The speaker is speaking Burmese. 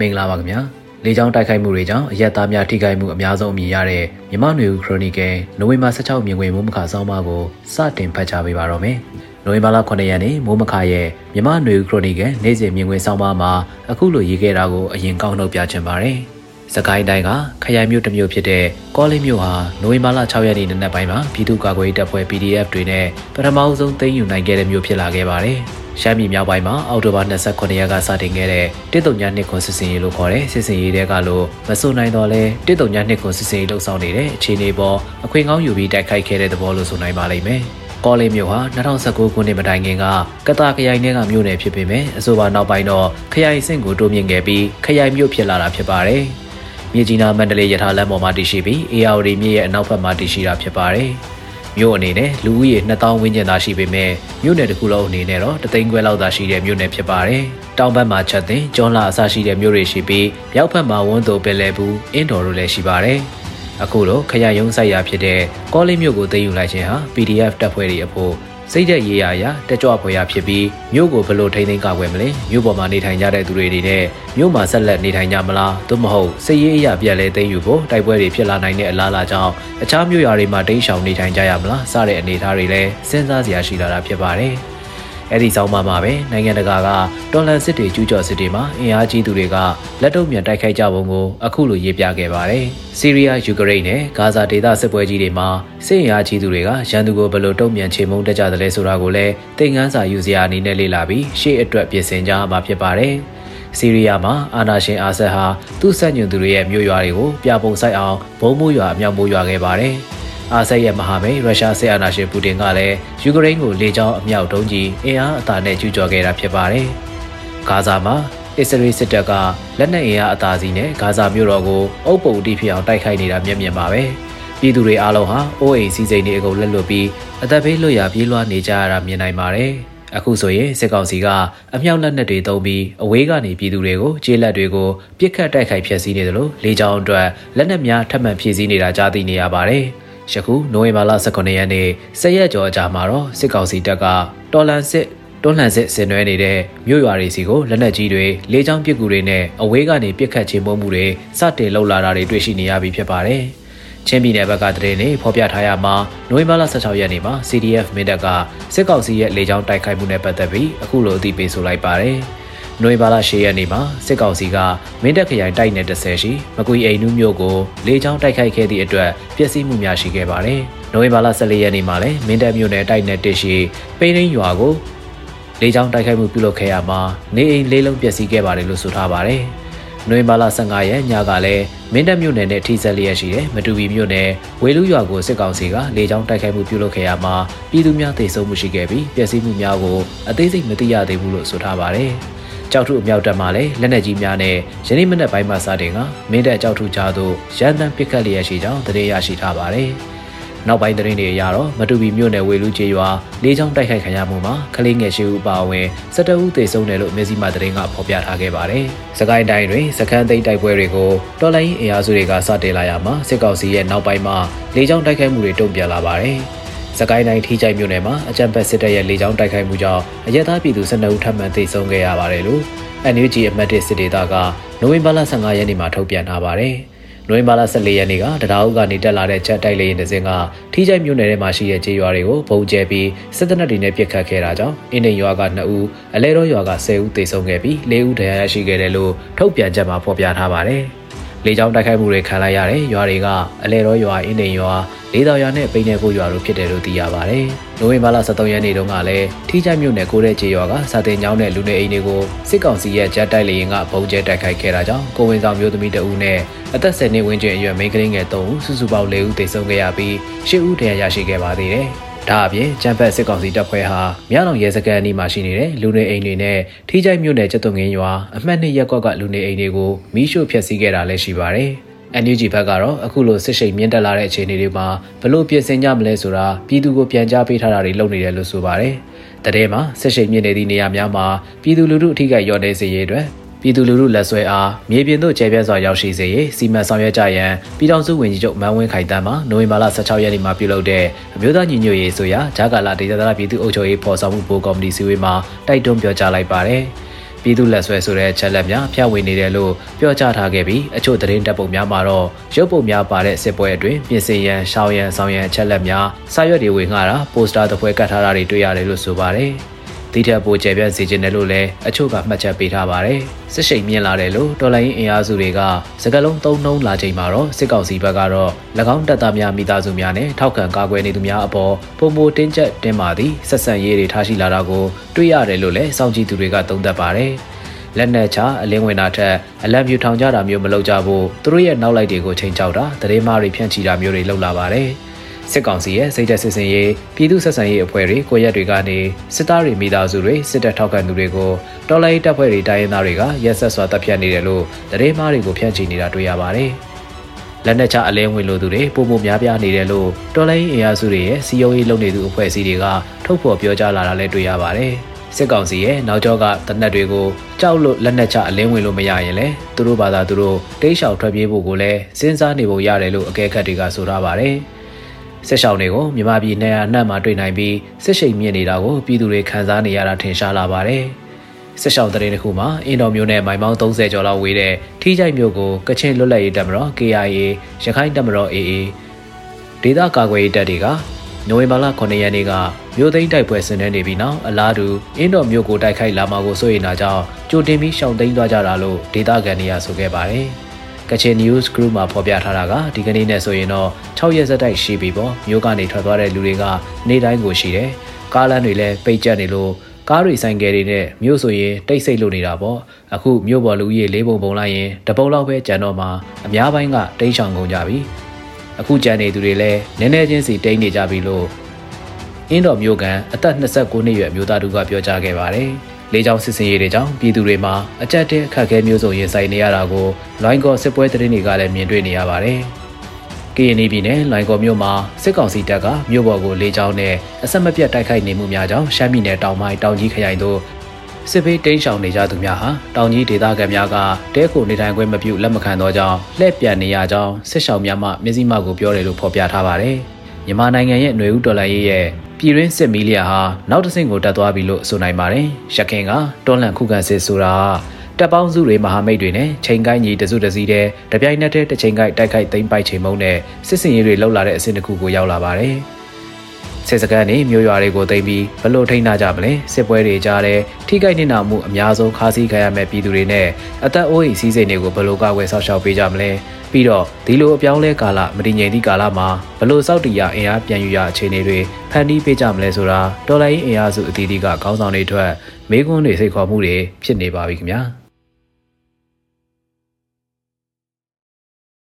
မင်္ဂလာပါခင်ဗျာလေကြောင်းတိုက်ခိုက်မှုတွေကြောင့်အရက်သားများထိခိုက်မှုအများဆုံးအမြင်ရတဲ့မြမနွေဦးခရိုနီကယ်နိုဝင်ဘာ16မြင်ကွင်းမိုးမခဆောင်းပါးကိုစတင်ဖတ်ကြားပေးပါတော့မယ်နိုဝင်ဘာလ9ရက်နေ့မိုးမခရဲ့မြမနွေဦးခရိုနီကယ်နေ့စဉ်မြင်ကွင်းဆောင်းပါးမှာအခုလိုရေးခဲ့တာကိုအရင်ကောက်နှုတ်ပြချင်ပါတယ်စကိုင်းတိုင်းကခရိုင်မြို့တစ်မြို့ဖြစ်တဲ့ကောလေးမြို့ဟာနိုဝင်ဘာလ6ရက်နေ့နံနက်ပိုင်းမှာပြည်သူ့ကာကွယ်ရေးတပ်ဖွဲ့ PDF တွေနဲ့ပထမအဆုံးသိမ်းယူနိုင်ခဲ့တဲ့မြို့ဖြစ်လာခဲ့ပါတယ်။ ရှမ်းပြည်မြောက်ပိုင်းမှာအောက်တိုဘာ29ရက်ကစတင်ခဲ့တဲ့တစ်တုံညာနှစ်ခွန်စစ်စင်ရေးလို့ခေါ်တဲ့စစ်စင်ရေးတွေကလို့မစွနိုင်တော့လဲတစ်တုံညာနှစ်ခွန်စစ်စင်ရေးလှုပ်ဆောင်နေတဲ့အခြေအနေပေါ်အခွင့်ကောင်းယူပြီးတိုက်ခိုက်ခဲ့တဲ့သဘောလို့ဆိုနိုင်ပါလိမ့်မယ်။ကောလေးမြို့ဟာ2019ခုနှစ်မတိုင်ခင်ကကတာခရိုင်ထဲကမြို့နယ်ဖြစ်ပေမဲ့အဆိုပါနောက်ပိုင်းတော့ခရိုင်အဆင့်ကိုတိုးမြင့်ခဲ့ပြီးခရိုင်မြို့ဖြစ်လာတာဖြစ်ပါတယ်။မြေကြီးနားမန္တလေးရထားလမ်းပေါ်မှာတည်ရှိပြီး ARD မြစ်ရဲ့အနောက်ဘက်မှာတည်ရှိတာဖြစ်ပါတယ်။ မြို့အနေနဲ့လူဦးရေ2000ဝန်းကျင်သာရှိပေမဲ့မြို့နယ်တစ်ခုလုံးအနေနဲ့တော့တသိန်းခွဲလောက်သာရှိတဲ့မြို့နယ်ဖြစ်ပါတယ်။တောင်ဘက်မှာချက်သိန်း၊ကျွန်းလာအစရှိတဲ့မြို့တွေရှိပြီးမြောက်ဘက်မှာဝန်းသိုပင်လယ်ဘူးအင်းတော်တို့လည်းရှိပါတယ်။အခုတော့ခရရုံဆိုင်ရာဖြစ်တဲ့ကောလိမြို့ကိုသိမ်းယူလိုက်ခြင်းဟာ PDF တပ်ဖွဲ့တွေအဖို့ စိတ်သက်ရေးရရာတက်ကြွဖွယ်ရဖြစ်ပြီးမြို့ကိုဘလို့ထိန်းသိမ်းကာကွယ်မလဲမြို့ပေါ်မှာနေထိုင်ကြတဲ့သူတွေတွေနဲ့မြို့မှာဆက်လက်နေထိုင်ကြမလားသို့မဟုတ်စိတ်ရေးအရာပြက်လဲသိမ်းယူဖို့တိုက်ပွဲတွေဖြစ်လာနိုင်တဲ့အလားအလာကြောင့်အခြားမြို့ရွာတွေမှာတိမ်းရှောင်နေထိုင်ကြရမလားစတဲ့အနေအထားတွေလည်းစဉ်းစားစရာရှိလာတာဖြစ်ပါတယ်။ အဲ့ဒီဆောင်ပါမှာပဲနိုင်ငံတကာကတော်လန်စစ်တွေကျူးကျော်စစ်တွေမှာအင်အားကြီးသူတွေကလက်တုံ့ပြန်တိုက်ခိုက်ကြပုံကိုအခုလိုရေးပြခဲ့ပါတယ်။ဆီးရီးယား၊ယူကရိန်းနဲ့ဂါဇာဒေသစစ်ပွဲကြီးတွေမှာစစ်အင်အားကြီးသူတွေကရန်သူကိုဘယ်လိုတုံ့ပြန်ချေမှုန်းတတ်ကြသလဲဆိုတာကိုလည်းသင်ခန်းစာယူစရာအနေနဲ့လေ့လာပြီးရှေ့အတွက်ပြင်ဆင်ကြမှာဖြစ်ပါတယ်။ဆီးရီးယားမှာအာနာရှင်အာဆတ်ဟာသူ့ဆက်ညွန်သူတွေရဲ့မြို့ရွာတွေကိုပြပုံဆိုင်အောင်ဘုံမိုးရွာအမြောက်မိုးရွာခဲ့ပါတယ်။ အာဆက်ရဲ့မဟာမိတ်ရုရှားစစ်အာဏာရှင်ပူတင်ကလည်းယူကရိန်းကိုလေကြောင်းအမြောက်တုံးကြီးအင်အားအသာနဲ့ကျူးကျော်ခဲ့တာဖြစ်ပါတယ်။ဂါဇာမှာအစ္စရေးစစ်တပ်ကလက်နက်အင်အားအသာစီနဲ့ဂါဇာမြို့တော်ကိုအုပ်ပုံတိဖြစ်အောင်တိုက်ခိုက်နေတာမျက်မြင်ပါပဲ။ပြည်သူတွေအားလုံးဟာအိုးအိမ်စီစိမ်တွေအကုန်လက်လွတ်ပြီးအသက်ဘေးလွတ်ရာပြေးလွှားနေကြရတာမြင်နိုင်ပါတယ်။အခုဆိုရင်စစ်ကောင်စီကအမြောက်လက်နက်တွေသုံးပြီးအဝေးကနေပြည်သူတွေကိုကျေးလက်တွေကိုပြစ်ခတ်တိုက်ခိုက်ဖျက်ဆီးနေတယ်လို့လေကြောင်းအတွက်လက်နက်များထပ်မံဖြည့်ဆည်းနေတာကြားသိနေရပါတယ်။ ယခုနိုဝင်ဘာလ18ရက်နေ့ဆက်ရက်ကျော်အကြာမှာတော့စစ်ကောင်စီတပ်ကတော်လန်စစ်တွန်းလှန်စစ်ဆင်နွှဲနေတဲ့မြို့ရွာတွေစီကိုလက်နက်ကြီးတွေလေကြောင်းပစ်ကူတွေနဲ့အဝေးကနေပစ်ခတ်ခြင်းမှုတွေစတင်လှုပ်လာတာတွေတွေ့ရှိနေရပြီဖြစ်ပါတယ်။ချင်းပြည်နယ်ဘက်ကတရင်နေဖော်ပြထားရမှာနိုဝင်ဘာလ16ရက်နေ့မှာ CDF မင်းတပ်ကစစ်ကောင်စီရဲ့လေကြောင်းတိုက်ခိုက်မှုနဲ့ပတ်သက်ပြီးအခုလိုအသိပေးဆိုလိုက်ပါတယ်။ နိုဝင်ဘာလ10ရက်နေ့မှာစစ်ကောင်စီကမင်းတပ်ခရိုင်တိုက်နယ်30ရှိမကွေအိမ်နူးမြို့ကိုလေကြောင်းတိုက်ခိုက်ခဲ့သည့်အတွက်ပျက်စီးမှုများရှိခဲ့ပါတယ်။နိုဝင်ဘာလ14ရက်နေ့မှာလည်းမင်းတပ်မြို့နယ်တိုက်နယ်1ရှိပိန်းရင်းရွာကိုလေကြောင်းတိုက်ခိုက်မှုပြုလုပ်ခဲ့ရမှာနေအိမ်လေးလုံးပျက်စီးခဲ့ပါတယ်လို့ဆိုထားပါတယ်။နိုဝင်ဘာလ15ရက်ညကလည်းမင်းတပ်မြို့နယ်နဲ့ထိစပ်လျက်ရှိတဲ့မတူပီမြို့နယ်ဝေလူရွာကိုစစ်ကောင်စီကလေကြောင်းတိုက်ခိုက်မှုပြုလုပ်ခဲ့ရမှာပြည်သူများသိဆုံးမှုရှိခဲ့ပြီးပျက်စီးမှုများကိုအသေးစိတ်မသိရသေးဘူးလို့ဆိုထားပါတယ်။ ကြောက်ထုအမြောက်တပ်မှလည်းလက်နက်ကြီးများနဲ့ယနေ့မနက်ပိုင်းမှစတင်ကမင်းတပ်ကြောက်ထုကြားသို့ရန်တမ်းပစ်ခတ်လျက်ရှိကြောင်းသတင်းရရှိထားပါတယ်။နောက်ပိုင်းသတင်းတွေအရတော့မတူပီမြို့နယ်ဝေလူကျေးရွာလေးချောင်းတိုက်ခိုက်ခံရမှုမှာကလေးငယ်ရှိဦးပါဝင်စတအူးသေဆုံးတယ်လို့မျက်စိမှသတင်းကဖော်ပြထားခဲ့ပါတယ်။စကိုင်းတိုင်းတွင်စခန်းသိမ်းတိုက်ပွဲတွေကိုတော်လိုင်းအင်အားစုတွေကစတင်လာရမှာစစ်ကောင်စီရဲ့နောက်ပိုင်းမှာလေးချောင်းတိုက်ခိုက်မှုတွေတုံ့ပြန်လာပါတယ်။ စကိုင်းတိုင်းထိကြိုက်မြို့နယ်မှာအကြံဖက်စစ်တပ်ရဲ့လေကြောင်းတိုက်ခိုက်မှုကြောင့်အရက်သားပြည်သူ12ဦးထပ်မံသေဆုံးခဲ့ရပါတယ်လို့ NUG အမတ်တစ်စစ်ဒေသကနိုဝင်ဘာလ15ရက်နေ့မှာထုတ်ပြန်ထားပါတယ်။နိုဝင်ဘာလ14ရက်နေ့ကတရားဥကနေတက်လာတဲ့ချက်တိုက်လေရင်တစ်စင်းကထိကြိုက်မြို့နယ်ထဲမှာရှိတဲ့ကျေးရွာတွေကိုပုံကျဲပြီးစစ်တပ်တွေနဲ့ပစ်ခတ်ခဲ့တာကြောင့်အင်းနေရွာက2ဦးအလဲတော်ရွာက10ဦးသေဆုံးခဲ့ပြီး4ဦးဒဏ်ရာရရှိခဲ့တယ်လို့ထုတ်ပြန်ချက်မှာဖော်ပြထားပါတယ်။ လေကြောင်းတိုက်ခိုက်မှုတွေခံလိုက်ရတဲ့ရွာတွေကအလဲတော်ရွာအင်းနေရွာလေးတော်ရွာနဲ့ပိန်းနေဖို့ရွာတို့ဖြစ်တယ်လို့သိရပါတယ်။နိုဝင်ဘာလ23ရက်နေ့တုန်းကလည်းထိချိုက်မြို့နယ်ကိုတဲ့ကျေးရွာကစာတင်ကျောင်းနဲ့လူနေအိမ်တွေကိုစစ်ကောင်စီရဲ့ဂျက်တိုက်လေရင်ကပုံကျဲတိုက်ခိုက်ခဲ့တာကြောင့်ကိုဝင်ဆောင်မျိုးသမီးတဦးနဲ့အသက်10နှစ်ဝန်းကျင်အရွယ်မိန်းကလေးငယ်3ဦးစုစုပေါင်း4ဦးသေဆုံးခဲ့ရပြီး10ဦးဒဏ်ရာရရှိခဲ့ပါသေးတယ်။ ဒါအပြင်ကျန်းဖက်စစ်ကောင်စီတပ်ဖွဲ့ဟာမြောက်အောင်ရဲစခန်းအနီးမှာရှိနေတဲ့လူနေအိမ်တွေနဲ့ထိကြိုက်မြို့နယ်ကျတုံငင်းရွာအမှတ်နှစ်ရက်ကွက်ကလူနေအိမ်တွေကိုမီးရှို့ဖျက်ဆီးခဲ့တာလည်းရှိပါတယ်။ NUG ဘက်ကတော့အခုလိုစစ်ရှိန်မြင့်တက်လာတဲ့အခြေအနေတွေမှာဘလို့ပြင်ဆင်ကြမလဲဆိုတာပြည်သူကိုပြန်ကြားပေးထားတာတွေလုပ်နေတယ်လို့ဆိုပါတယ်။တတဲ့မှာစစ်ရှိန်မြင့်နေသည့်နေရာများမှာပြည်သူလူထုအထိကရော့နေစေရတဲ့ ပြည်သူလူထုလက်ဆွဲအားမြေပြင်သို့ကျေပြန့်စွာရောက်ရှိစေရေးစီမံဆောင်ရွက်ကြရန်ပြည်ထောင်စုဝန်ကြီးချုပ်မန်ဝင်းခိုင်တန်းမှနိုဝင်ဘာလ16ရက်နေ့မှာပြုလုပ်တဲ့အမျိုးသားညီညွတ်ရေးဆိုရာဂျာကာလာဒေသနာပြည်သူ့အုပ်ချုပ်ရေးဖော်ဆောင်မှုဘိုးကော်မတီစည်းဝေးမှာတိုက်တွန်းပြောကြားလိုက်ပါတယ်။ပြည်သူလက်ဆွဲဆိုတဲ့ချက်လက်များဖျက်ဝေနေတယ်လို့ပြောကြားထားခဲ့ပြီးအချို့သတင်းတပ်ပုံများမှာတော့ရုပ်ပုံများပါတဲ့စစ်ပွဲအတွင်းပြင်ဆင်ရန်ရှောင်းရန်ဆောင်ရန်ချက်လက်များစာရွက်တွေဝေငှတာပိုစတာတစ်ပွဲကတ်ထားတာတွေတွေ့ရတယ်လို့ဆိုပါတယ်။ ဒီထက်ပိုကျယ်ပြန့်စေခြင်းတယ်လို့လည်းအချို့ကမှတ်ချက်ပေးထားပါတယ်။စစ်ရှိန်မြင့်လာတယ်လို့တော်လိုင်းအင်အားစုတွေကစကလုံးသုံးနှုံးလာချိန်မှာတော့စစ်ကောင်စီဘက်ကတော့၎င်းတပ်သားများမိသားစုများနဲ့ထောက်ခံကာကွယ်နေသူများအပေါ်ပုံမိုတင်းကျပ်တင်းမာသည့်ဆက်ဆံရေးတွေထားရှိလာတာကိုတွေ့ရတယ်လို့လည်းစောင့်ကြည့်သူတွေကသုံးသပ်ပါတယ်။လက်နက်ချအလင်းဝင်တာထက်အလံပြူထောင်ကြတာမျိုးမလုပ်ကြဘူးသူတို့ရဲ့နောက်လိုက်တွေကိုချိန်ချောက်တာတရေမားတွေဖြန့်ချီတာမျိုးတွေလုပ်လာပါတယ်။ စစ်ကောင်စီရဲ့စိတ်သက်စစ်စင်ရေးပြည်သူဆက်ဆံရေးအဖွဲ့တွေကိုရက်တွေကနေစစ်သားတွေမိသားစုတွေစစ်တပ်ထောက်ခံသူတွေကိုတော်လိုင်းတပ်ဖွဲ့တွေတိုင်းရင်းသားတွေကရက်ဆက်စွာတပ်ဖြတ်နေတယ်လို့တရေမားတွေကိုဖျက်ချီနေတာတွေ့ရပါတယ်။လက်နက်ချအလဲဝင်လိုသူတွေပုံမှုများပြားနေတယ်လို့တော်လိုင်းအင်အားစုတွေရဲ့စီယုံရေးလုပ်နေသူအဖွဲ့အစည်းတွေကထုတ်ဖော်ပြောကြားလာတာလည်းတွေ့ရပါတယ်။စစ်ကောင်စီရဲ့နောက်ကျောကတနက်တွေကိုကြောက်လို့လက်နက်ချအလင်းဝင်လို့မရရင်လေသူတို့ဘာသာသူတို့တိတ်ရှောင်ထွက်ပြေးဖို့ကိုလည်းစဉ်းစားနေဖို့ရတယ်လို့အကဲခတ်တွေကဆိုထားပါတယ်။ စစ်ရှောင်းတွေကိုမြန်မာပြည်နေရာအနှံ့မှာတွေ့နိုင်ပြီးစစ်ရှိန်မြင့်နေတာကိုပြည်သူတွေခံစားနေရတာထင်ရှားလာပါတယ်။စစ်ရှောင်းတရင်တစ်ခုမှာအင်တော်မျိုးနဲ့မိုင်ပေါင်း30ကျော်လောက်ဝေးတဲ့ထီးကြိုက်မျိုးကိုကချင်လွတ်လပ်ရေးတပ်မတော် KIA ရခိုင်တပ်မတော် AA ဒေသကာကွယ်ရေးတပ်တွေကနိုဝင်ဘာလ9ရက်နေ့ကမြို့သိမ်းတိုက်ပွဲဆင်နွှဲနေပြီးနောက်အလားတူအင်းတော်မြို့ကိုတိုက်ခိုက်လာမှာကိုစိုးရိမ်တာကြောင့်ကြိုတင်ပြီးရှောင်သိမ်းသွားကြတာလို့ဒေသခံတွေကဆိုခဲ့ပါတယ်။ ကချင် News Group မှာဖော်ပြထားတာကဒီကနေ့နဲ့ဆိုရင်တော့6ရက်ဆက်တိုက်ရှိပြီပေါ့မြို့ကနေထွက်သွားတဲ့လူတွေကနေ့တိုင်းကိုရှိတယ်ကားလမ်းတွေလည်းပိတ်ကျက်နေလို့ကားတွေဆိုင်ကယ်တွေနဲ့မြို့ဆိုရင်တိတ်ဆိတ်လို့နေတာပေါ့အခုမြို့ပေါ်လူကြီးလေးပုံပုံလိုက်ရင်တပုံလောက်ပဲကြံတော့မှာအများပိုင်းကတိတ်ဆောင်ကုန်ကြပြီအခုကြံနေသူတွေလည်းနည်းနည်းချင်းစီတိတ်နေကြပြီလို့အင်းတော်မြို့ကန်အသက်29နှစ်ရွယ်မျိုးသားတို့ကပြောကြားခဲ့ပါတယ် လေကြောင်းစစ်စင်ရေးတွေကြောင့်ပြည်သူတွေမှာအကြက်တဲအခက်အခဲမျိုးစုံရင်ဆိုင်နေရတာကိုလိုင်းကော့စစ်ပွဲသတင်းတွေကလည်းမြင်တွေ့နေရပါတယ်။ကရင်ပြည်နယ်လိုင်းကော့မြို့မှာစစ်ကောင်စီတပ်ကမြို့ပေါ်ကိုလေကြောင်းနဲ့အဆက်မပြတ်တိုက်ခိုက်နေမှုများကြောင့်ရှမ်းပြည်နယ်တောင်ပိုင်းတောင်ကြီးခရိုင်တို့စစ်ဘေးတိမ်းရှောင်နေကြသူများဟာတောင်ကြီးဒေသခံများကတဲခိုနေထိုင်ခွင့်မပြုလက်မခံသောကြောင့်လှည့်ပြန်နေရကြောင်းစစ်ရှောင်များမှမျက်စိမှောက်ကိုပြောတယ်လို့ဖော်ပြထားပါတယ်။ မြန်မာနိုင်ငံရဲ့ຫນွေဦးတော်လှန်ရေးရဲ့ပြည်ရင်းစစ်မီလီယာဟာနောက်တစ်ဆင့်ကိုတက်သွားပြီလို့ဆိုနိုင်ပါတယ်။ရခင်ကတွန်းလှန်ခုခံစစ်ဆိုတာတပ်ပေါင်းစုတွေမဟာမိတ်တွေနဲ့ချိန်ကိုင်းကြီးတစုတစည်းတဲ့တပြိုင်နက်တည်းတစ်ချိန်ကိုက်တိုက်ခိုက်သိမ်းပိုက်ချိန်မုံနဲ့စစ်စင်ရေးတွေလှုပ်လာတဲ့အဆင့်တစ်ခုကိုရောက်လာပါတယ်။ စစ်စကန်နေမြို့ရွာတွေကိုသိမ်းပြီးဘလို့ထိန်းထားကြမလဲစစ်ပွဲတွေကြားတဲ့ထိခိုက်နေတာမှုအများဆုံးခါးစည်းခံရမဲ့ပြည်သူတွေနဲ့အသက်အိုးအိမ်စီးစိမ်တွေကိုဘလို့ကဝယ်ဆောက်ရှောက်ပေးကြမလဲပြီးတော့ဒီလိုအပြောင်းလဲကာလမတည်ငြိမ်သည့်ကာလမှာဘလို့စောက်တီရအင်အားပြန်ယူရအခြေအနေတွေဖန်တီးပေးကြမလဲဆိုတာတော်လိုင်းအင်အားစုအသီးသီးကခေါင်းဆောင်တွေအတွက်မေးခွန်းတွေစိတ်ခေါ်မှုတွေဖြစ်နေပါပြီခင်ဗျာ။